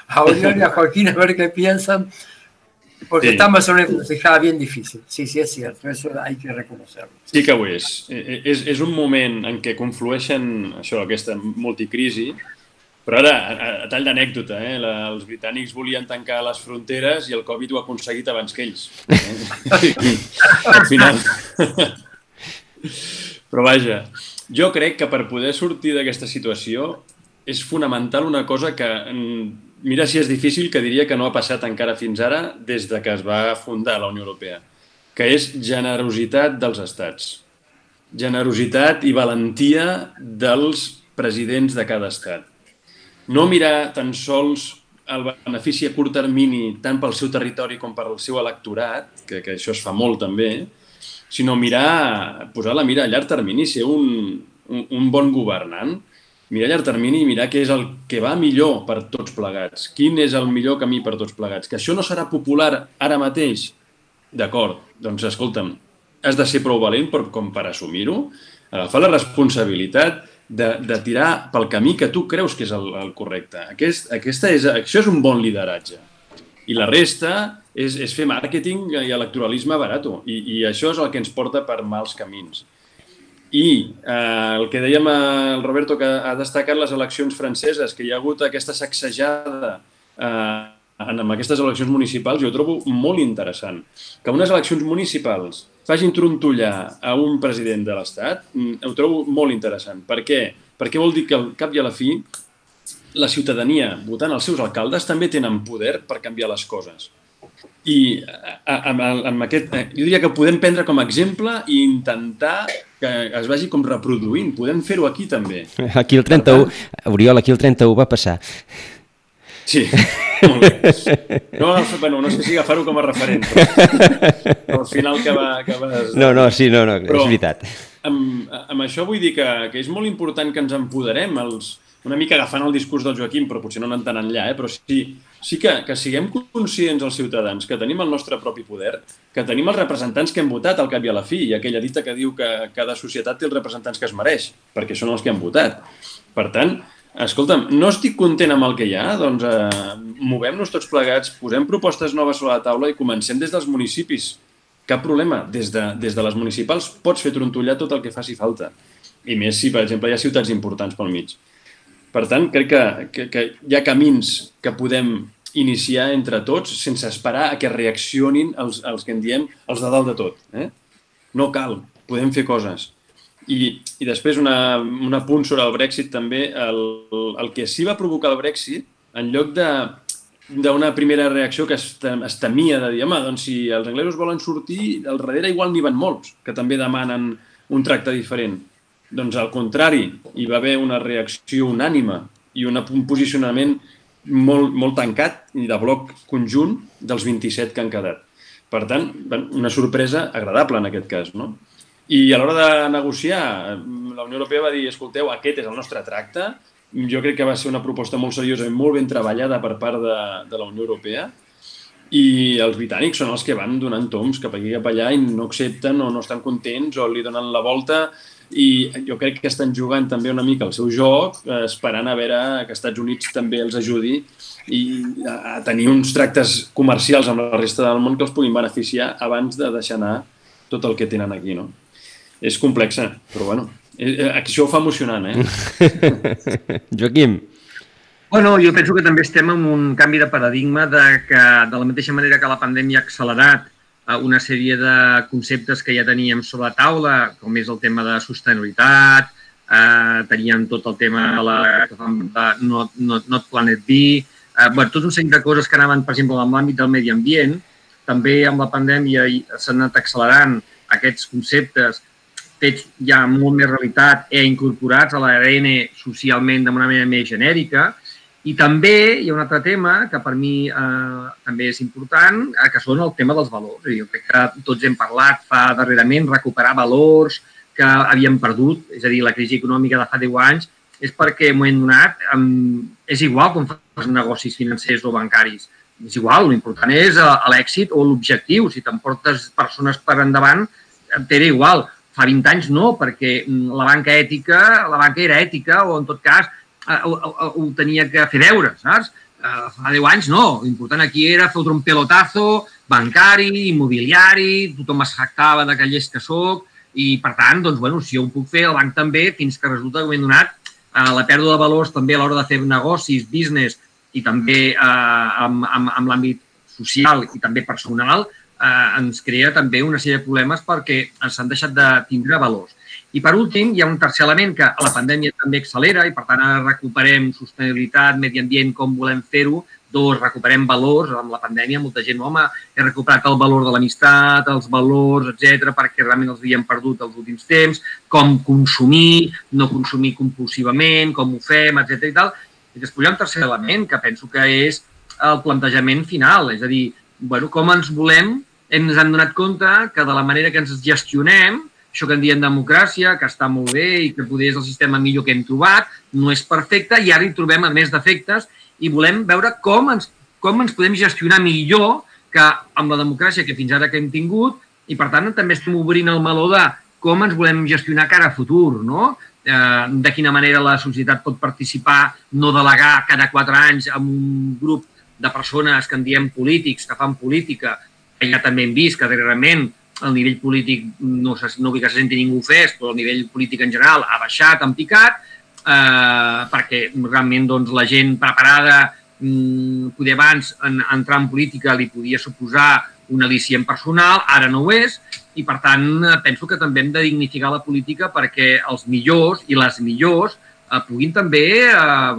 a Oriol y a Joaquín a ver qué piensan, porque Sí. estamos en una encrucijada bien difícil. Sí, sí, es cierto, eso hay que reconocerlo. Sí que ho és. Eh, eh, És, és un moment en què conflueixen això, aquesta multicrisi, però ara, a, a tall d'anècdota, eh, la, els britànics volien tancar les fronteres i el Covid ho ha aconseguit abans que ells. Eh? [laughs] [laughs] Al final. Però vaja, jo crec que per poder sortir d'aquesta situació és fonamental una cosa que, mm, mira si és difícil, que diria que no ha passat encara fins ara des de que es va fundar la Unió Europea, que és generositat dels estats. Generositat i valentia dels presidents de cada estat. No mirar tan sols el benefici a curt termini tant pel seu territori com per al seu electorat, que, que això es fa molt també, sinó mirar, posar la mira a llarg termini, ser un, un, un bon governant, mirar a llarg termini i mirar què és el que va millor per tots plegats, quin és el millor camí per tots plegats. Que això no serà popular ara mateix, d'acord, doncs escolta'm, has de ser prou valent per, com per assumir-ho, agafar la responsabilitat de, de tirar pel camí que tu creus que és el, el correcte. Aquest, aquesta és, això és un bon lideratge. I la resta és, és fer màrqueting i electoralisme barato. I, I això és el que ens porta per mals camins. I eh, el que dèiem el Roberto, que ha destacat les eleccions franceses, que hi ha hagut aquesta sacsejada eh, en, aquestes eleccions municipals, jo trobo molt interessant. Que unes eleccions municipals facin trontollar a un president de l'Estat, mm, ho trobo molt interessant. Per què? Perquè vol dir que al cap i a la fi la ciutadania, votant els seus alcaldes, també tenen poder per canviar les coses. I amb, amb aquest, eh, jo diria que podem prendre com a exemple i intentar que es vagi com reproduint. Podem fer-ho aquí també. Aquí el 31, Oriol, aquí el 31 va passar. Sí, [laughs] molt bé. No, agafa, bueno, no sé si agafar-ho com a referent, però al final que, va, que vas... No, no, sí, no, no, Però- és veritat. amb, amb això vull dir que, que és molt important que ens empoderem, els, una mica agafant el discurs del Joaquim, però potser no anant tan enllà, eh? però sí, sí que, que siguem conscients els ciutadans que tenim el nostre propi poder, que tenim els representants que hem votat al cap i a la fi, i aquella dita que diu que cada societat té els representants que es mereix, perquè són els que han votat. Per tant, escolta'm, no estic content amb el que hi ha, doncs eh, movem-nos tots plegats, posem propostes noves sobre la taula i comencem des dels municipis. Cap problema, des de, des de les municipals pots fer trontollar tot el que faci falta. I més si, per exemple, hi ha ciutats importants pel mig. Per tant, crec que, que, que hi ha camins que podem iniciar entre tots sense esperar a que reaccionin els, els que en diem els de dalt de tot. Eh? No cal, podem fer coses. I, i després una, un apunt sobre el Brexit també, el, el que sí va provocar el Brexit, en lloc de d'una primera reacció que es, es temia de dir, home, doncs si els anglesos volen sortir, al darrere igual n'hi van molts, que també demanen un tracte diferent. Doncs al contrari, hi va haver una reacció unànima i un posicionament molt, molt tancat i de bloc conjunt dels 27 que han quedat. Per tant, una sorpresa agradable en aquest cas, no? I a l'hora de negociar, la Unió Europea va dir, escolteu, aquest és el nostre tracte, jo crec que va ser una proposta molt seriosa i molt ben treballada per part de, de la Unió Europea, i els britànics són els que van donant toms cap aquí i cap allà i no accepten o no estan contents o li donen la volta i jo crec que estan jugant també una mica el seu joc, eh, esperant a veure que Estats Units també els ajudi i a a tenir uns tractes comercials amb la resta del món que els puguin beneficiar abans de deixar anar tot el que tenen aquí, no? És complexa, però bueno, eh, eh, això ho fa emocionant, eh? [laughs] Joaquim, Bueno, jo penso que també estem en un canvi de paradigma de que, de la mateixa manera que la pandèmia ha accelerat una sèrie de conceptes que ja teníem sobre la taula, com és el tema de sostenibilitat, eh, teníem tot el tema de la de Not, not, not Planet B, eh, bueno, tot un seguit de coses que anaven, per exemple, en l'àmbit del medi ambient. També amb la pandèmia s'han anat accelerant aquests conceptes fets ja amb molt més realitat e incorporats a l'ARN socialment d'una manera més genèrica. I també hi ha un altre tema que per mi eh, també és important, eh, que són el tema dels valors. Jo crec que tots hem parlat fa darrerament recuperar valors que havíem perdut, és a dir, la crisi econòmica de fa 10 anys, és perquè en un moment donat um, és igual com fas negocis financers o bancaris. És igual, l'important és eh, l'èxit o l'objectiu. Si t'emportes persones per endavant, t'era igual. Fa 20 anys no, perquè mm, la banca ètica, la banca era ètica o en tot cas eh, ho, ho, ho tenia que fer veure, saps? Uh, fa 10 anys no, l'important aquí era fotre un pelotazo bancari, immobiliari, tothom es jactava de llest que sóc, i per tant, doncs, bueno, si jo ho puc fer, el banc també, fins que resulta que m'he donat uh, la pèrdua de valors també a l'hora de fer negocis, business i també uh, amb, amb, amb l'àmbit social i també personal, eh, ens crea també una sèrie de problemes perquè ens han deixat de tindre valors. I per últim, hi ha un tercer element que la pandèmia també accelera i per tant ara recuperem sostenibilitat, medi ambient, com volem fer-ho. Dos, recuperem valors. Amb la pandèmia molta gent, home, he recuperat el valor de l'amistat, els valors, etc perquè realment els havíem perdut els últims temps, com consumir, no consumir compulsivament, com ho fem, etc i tal. I després hi ha un tercer element que penso que és el plantejament final, és a dir, bueno, com ens volem ens hem donat compte que de la manera que ens gestionem, això que en diem democràcia, que està molt bé i que poder és el sistema millor que hem trobat, no és perfecte i ara hi trobem a més defectes i volem veure com ens, com ens podem gestionar millor que amb la democràcia que fins ara que hem tingut i, per tant, també estem obrint el meló de com ens volem gestionar cara a futur, no? Eh, de quina manera la societat pot participar, no delegar cada quatre anys amb un grup de persones que en diem polítics, que fan política, ja també hem vist que darrerament el nivell polític, no, no vull que se senti ningú fes, però el nivell polític en general ha baixat, han picat, eh, perquè realment doncs, la gent preparada mm, poder abans en, entrar en política li podia suposar un al·licient personal, ara no ho és, i per tant penso que també hem de dignificar la política perquè els millors i les millors eh, puguin també eh,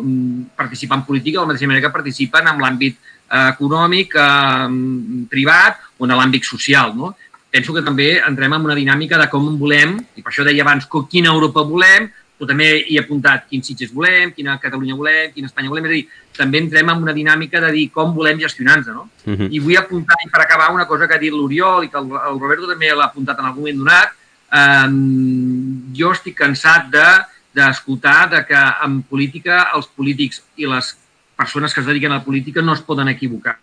participar en política de la mateixa manera que participen en l'àmbit eh, econòmic, eh, privat o en l'àmbit social. No? Penso que també entrem en una dinàmica de com volem, i per això deia abans quina Europa volem, però també hi he apuntat quins Sitges volem, quina Catalunya volem, quina Espanya volem, és a dir, també entrem en una dinàmica de dir com volem gestionar-nos, no? Uh mhm. -huh. I vull apuntar, i per acabar, una cosa que ha dit l'Oriol i que el, el Roberto també l'ha apuntat en algun moment donat, um, jo estic cansat de d'escoltar de que en política els polítics i les persones que es dediquen a la política no es poden equivocar.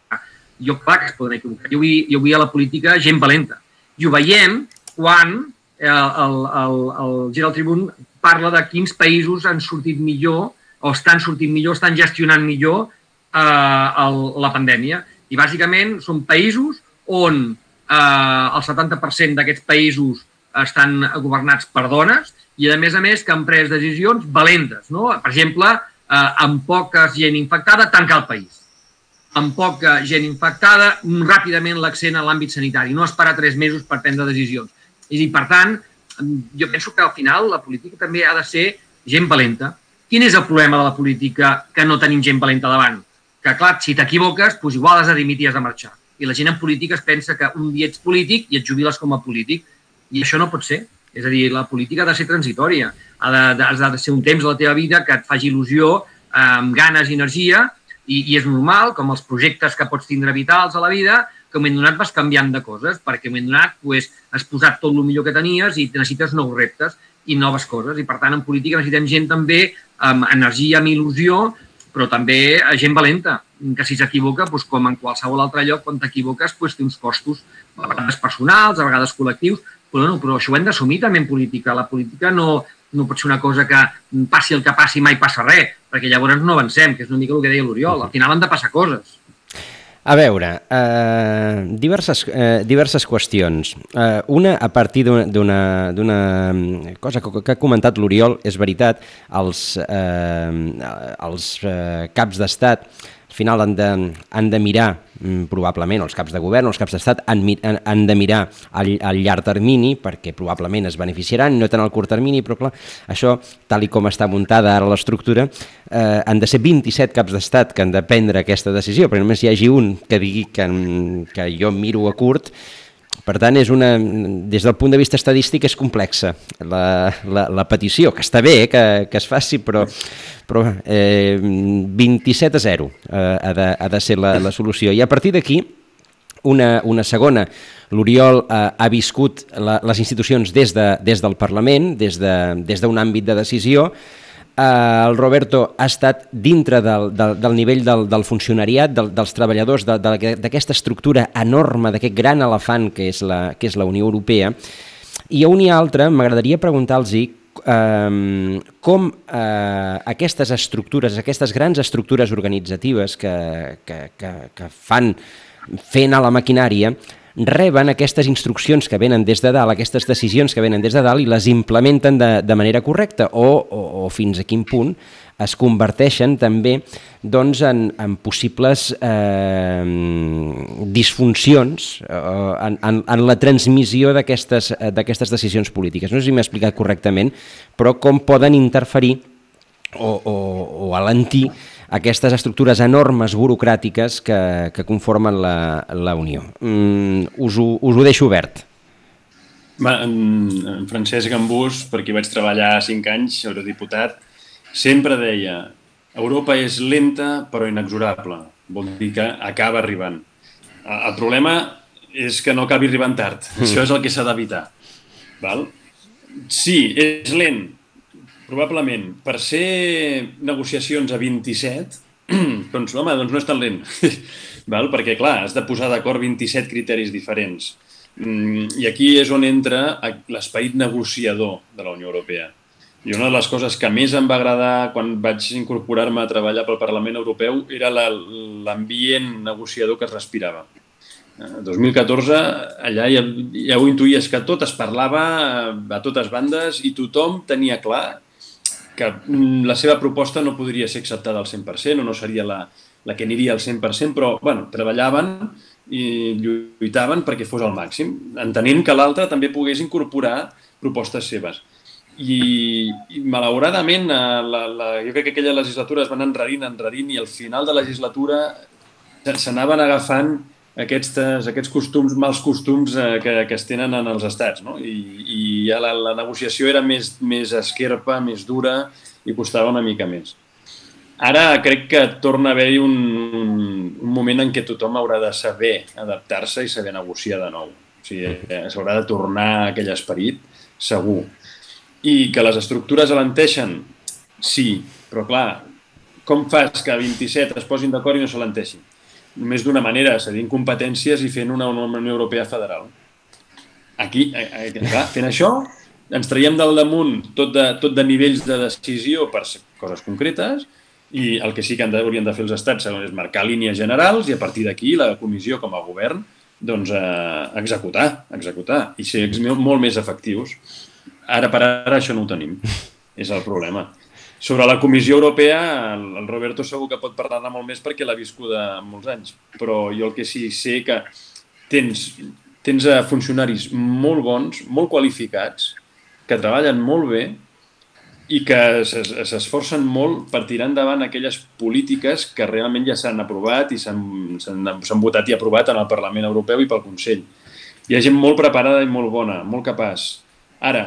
Jo, clar que es poden equivocar. Jo vull, jo vull a la política gent valenta. I ho veiem quan el, el, el, el Gerald Tribune parla de quins països han sortit millor o estan sortint millor, estan gestionant millor eh, el, la pandèmia. I bàsicament són països on eh, el 70% d'aquests països estan governats per dones i, a més a més, que han pres decisions valentes. No? Per exemple, eh, amb poca gent infectada, tancar el país. Amb poca gent infectada, ràpidament l'accent a l'àmbit sanitari, no esperar tres mesos per prendre decisions. I, per tant, jo penso que al final la política també ha de ser gent valenta. Quin és el problema de la política que no tenim gent valenta davant? Que, clar, si t'equivoques, doncs igual has de dimitir i has de marxar. I la gent en política es pensa que un dia ets polític i et jubiles com a polític. I això no pot ser. És a dir, la política ha de ser transitòria. Ha de, de, ha de ser un temps de la teva vida que et faci il·lusió, amb ganes i energia, i, i és normal, com els projectes que pots tindre vitals a la vida, que un moment donat vas canviant de coses, perquè un moment donat pues, has posat tot el millor que tenies i necessites nous reptes i noves coses. I, per tant, en política necessitem gent també amb energia, amb il·lusió, però també gent valenta, que si s'equivoca, doncs, com en qualsevol altre lloc, quan t'equivoques, doncs, té uns costos, a vegades personals, a vegades col·lectius, però, no, però això ho hem d'assumir també en política. La política no, no pot ser una cosa que passi el que passi mai passa res, perquè llavors no avancem, que és una mica el que deia l'Oriol. Al final han de passar coses. A veure, eh, diverses, eh, diverses qüestions. Eh, una, a partir d'una cosa que, que ha comentat l'Oriol, és veritat, els, eh, els eh, caps d'estat final han de, han de mirar, mm, probablement, els caps de govern, els caps d'estat, han, han, de mirar al, al llarg termini, perquè probablement es beneficiaran, no tant al curt termini, però clar, això, tal i com està muntada ara l'estructura, eh, han de ser 27 caps d'estat que han de prendre aquesta decisió, però només hi hagi un que digui que, que jo miro a curt, per tant, és una, des del punt de vista estadístic és complexa la, la, la petició, que està bé que, que es faci, però, però eh, 27 a 0 eh, ha, de, ha de ser la, la solució. I a partir d'aquí, una, una segona, l'Oriol eh, ha viscut la, les institucions des, de, des del Parlament, des d'un de, àmbit de decisió, eh, el Roberto ha estat dintre del, del, del nivell del, del funcionariat, del, dels treballadors, d'aquesta estructura enorme, d'aquest gran elefant que és, la, que és la Unió Europea, i a un i altre m'agradaria preguntar-los eh, com eh, aquestes estructures, aquestes grans estructures organitzatives que, que, que, que fan fent a la maquinària, reben aquestes instruccions que venen des de dalt, aquestes decisions que venen des de dalt i les implementen de, de manera correcta o, o, o fins a quin punt es converteixen també doncs, en, en possibles eh, disfuncions eh, en, en, en la transmissió d'aquestes decisions polítiques. No sé si m'he explicat correctament, però com poden interferir o, o, o alentir aquestes estructures enormes burocràtiques que, que conformen la, la Unió. Mm, us, ho, us ho deixo obert. Va, en, en Francesc Gambús, per qui vaig treballar 5 anys, eurodiputat, sempre deia Europa és lenta però inexorable. Vol dir que acaba arribant. El problema és que no acabi arribant tard. Mm. Això és el que s'ha d'evitar. Val? Sí, és lent, probablement. Per ser negociacions a 27, [clears throat] doncs, home, doncs no és tan lent. [laughs] Val? Perquè, clar, has de posar d'acord 27 criteris diferents. Mm, I aquí és on entra l'esperit negociador de la Unió Europea. I una de les coses que més em va agradar quan vaig incorporar-me a treballar pel Parlament Europeu era l'ambient negociador que es respirava. En 2014, allà ja, ja ho intuïes que tot es parlava a totes bandes i tothom tenia clar que la seva proposta no podria ser acceptada al 100% o no seria la, la que aniria al 100%, però bueno, treballaven i lluitaven perquè fos al màxim, entenent que l'altre també pogués incorporar propostes seves. I, i malauradament, eh, la, la, jo crec que aquella legislatura es van enredint, enredint, i al final de la legislatura s'anaven agafant aquests, aquests costums, mals costums eh, que, que es tenen en els estats. No? I, i ja la, la negociació era més, més esquerpa, més dura i costava una mica més. Ara crec que torna a haver-hi un, un moment en què tothom haurà de saber adaptar-se i saber negociar de nou. O sigui, eh, s'haurà de tornar a aquell esperit, segur. I que les estructures alenteixen, sí, però clar, com fas que 27 es posin d'acord i no s'alenteixin? Només d'una manera, cedint competències i fent una Unió Europea federal. Aquí, eh, eh, clar, fent això, ens traiem del damunt tot de, tot de nivells de decisió per coses concretes i el que sí que han de, haurien de fer els estats és marcar línies generals i a partir d'aquí la comissió com a govern doncs, eh, executar, executar i ser molt més efectius. Ara per ara això no ho tenim. És el problema. Sobre la Comissió Europea, el, Roberto segur que pot parlar-ne molt més perquè l'ha viscuda molts anys, però jo el que sí sé que tens, tens eh, funcionaris molt bons, molt qualificats, que treballen molt bé i que s'esforcen molt per tirar endavant aquelles polítiques que realment ja s'han aprovat i s'han votat i aprovat en el Parlament Europeu i pel Consell. Hi ha gent molt preparada i molt bona, molt capaç. Ara,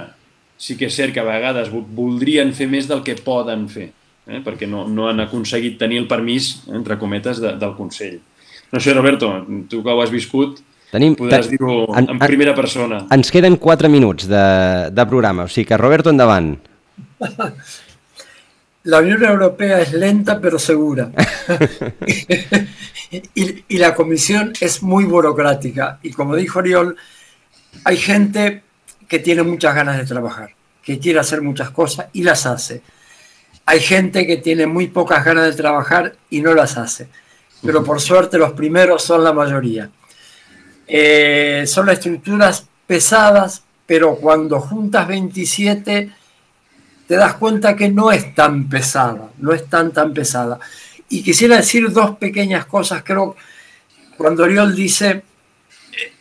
sí que és cert que a vegades voldrien fer més del que poden fer, eh? perquè no, no han aconseguit tenir el permís, entre cometes, de, del Consell. No sé, Roberto, tu que ho has viscut, Tenim, podràs dir-ho en, en primera persona. Ens queden 4 minuts de, de programa, o sigui que Roberto, endavant. [laughs] La Unión Europea es lenta pero segura. [laughs] [laughs] y, y, la Comisión es muy burocrática. Y como dijo Oriol, hay gente que tiene muchas ganas de trabajar, que quiere hacer muchas cosas y las hace. Hay gente que tiene muy pocas ganas de trabajar y no las hace. Pero por suerte los primeros son la mayoría. Eh, son estructuras pesadas, pero cuando juntas 27 te das cuenta que no es tan pesada, no es tan tan pesada. Y quisiera decir dos pequeñas cosas, creo, cuando Oriol dice, eh,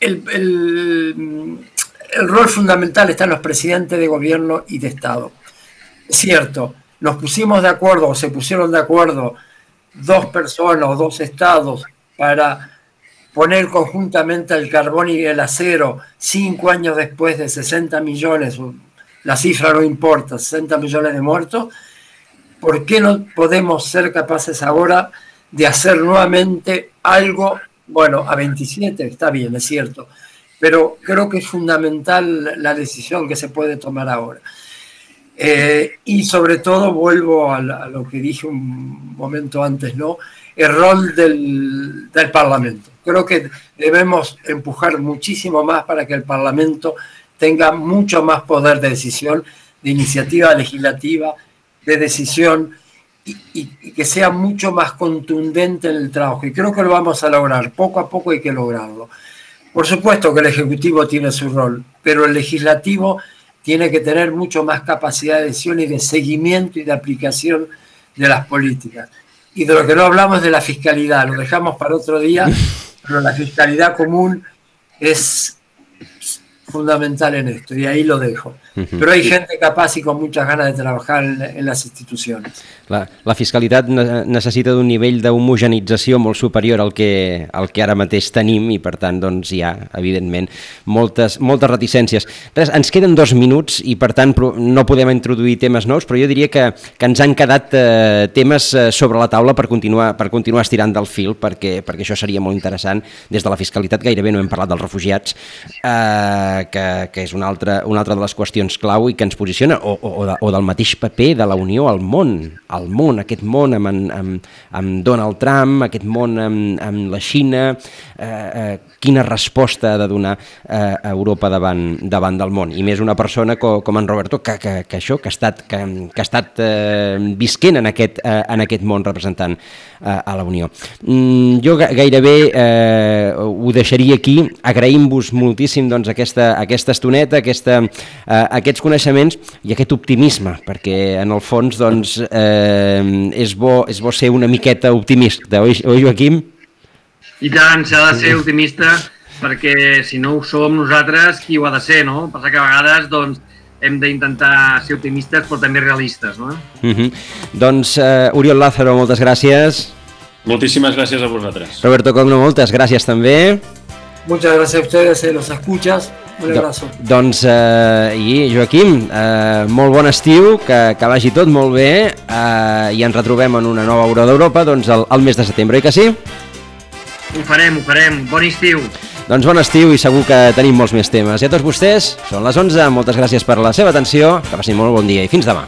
el, el rol fundamental está en los presidentes de gobierno y de Estado. Es cierto, nos pusimos de acuerdo o se pusieron de acuerdo dos personas o dos estados para poner conjuntamente el carbón y el acero cinco años después de 60 millones, la cifra no importa, 60 millones de muertos, ¿por qué no podemos ser capaces ahora de hacer nuevamente algo, bueno, a 27, está bien, es cierto, pero creo que es fundamental la decisión que se puede tomar ahora. Eh, y sobre todo vuelvo a, lo que dije un momento antes, ¿no? El rol del, del, Parlamento. Creo que debemos empujar muchísimo más para que el Parlamento tenga mucho más poder de decisión de iniciativa legislativa, de decisión, y, que sea mucho más contundente en el trabajo. Y creo que lo vamos a lograr, poco a poco hay que lograrlo. Por supuesto que el Ejecutivo tiene su rol, pero el Legislativo tiene que tener mucho más capacidad de decisión y de seguimiento y de aplicación de las políticas. Y de lo que no hablamos de la fiscalidad, lo dejamos para otro día, [laughs] pero la fiscalidad común es fundamental en esto y ahí lo dejo. Però hi ha gent capaç i con muchas ganas de treballar en, en les institucions. La, la fiscalitat necessita d'un nivell d'homogenització molt superior al que, al que ara mateix tenim i per tant doncs, hi ha, evidentment, moltes, moltes reticències. Res, ens queden dos minuts i per tant no podem introduir temes nous, però jo diria que, que ens han quedat eh, temes eh, sobre la taula per continuar, per continuar estirant del fil perquè, perquè això seria molt interessant. Des de la fiscalitat gairebé no hem parlat dels refugiats, eh, que, que és una altra, una altra de les qüestions qüestions clau i que ens posiciona, o, o, de, o del mateix paper de la Unió al món, al món, aquest món amb, amb, amb Donald Trump, aquest món amb, amb la Xina, eh, eh, quina resposta ha de donar eh, a Europa davant, davant del món. I més una persona com, com en Roberto, que, que, que això, que ha estat, que, que ha estat eh, visquent en aquest, eh, en aquest món representant eh, a la Unió. Mm, jo gairebé eh, ho deixaria aquí, agraïm-vos moltíssim doncs, aquesta, aquesta estoneta, aquesta, eh, aquests coneixements i aquest optimisme, perquè en el fons doncs, eh, és, bo, és bo ser una miqueta optimista, oi, oi Joaquim? I tant, s'ha de ser optimista perquè si no ho som nosaltres, qui ho ha de ser, no? Passa que a vegades doncs, hem d'intentar ser optimistes però també realistes, no? Uh -huh. Doncs, uh, Oriol Lázaro, moltes gràcies. Moltíssimes gràcies a vosaltres. Roberto Cogno, moltes gràcies també. Muchas gracias a ustedes, eh, los escuchas. Un abrazo. Do, doncs, eh, i Joaquim, eh, molt bon estiu, que, que vagi tot molt bé eh, i ens retrobem en una nova Euro d'Europa doncs, el, el mes de setembre, oi que sí? Ho farem, ho farem. Bon estiu. Doncs bon estiu i segur que tenim molts més temes. I a tots vostès, són les 11, moltes gràcies per la seva atenció, que passin molt bon dia i fins demà.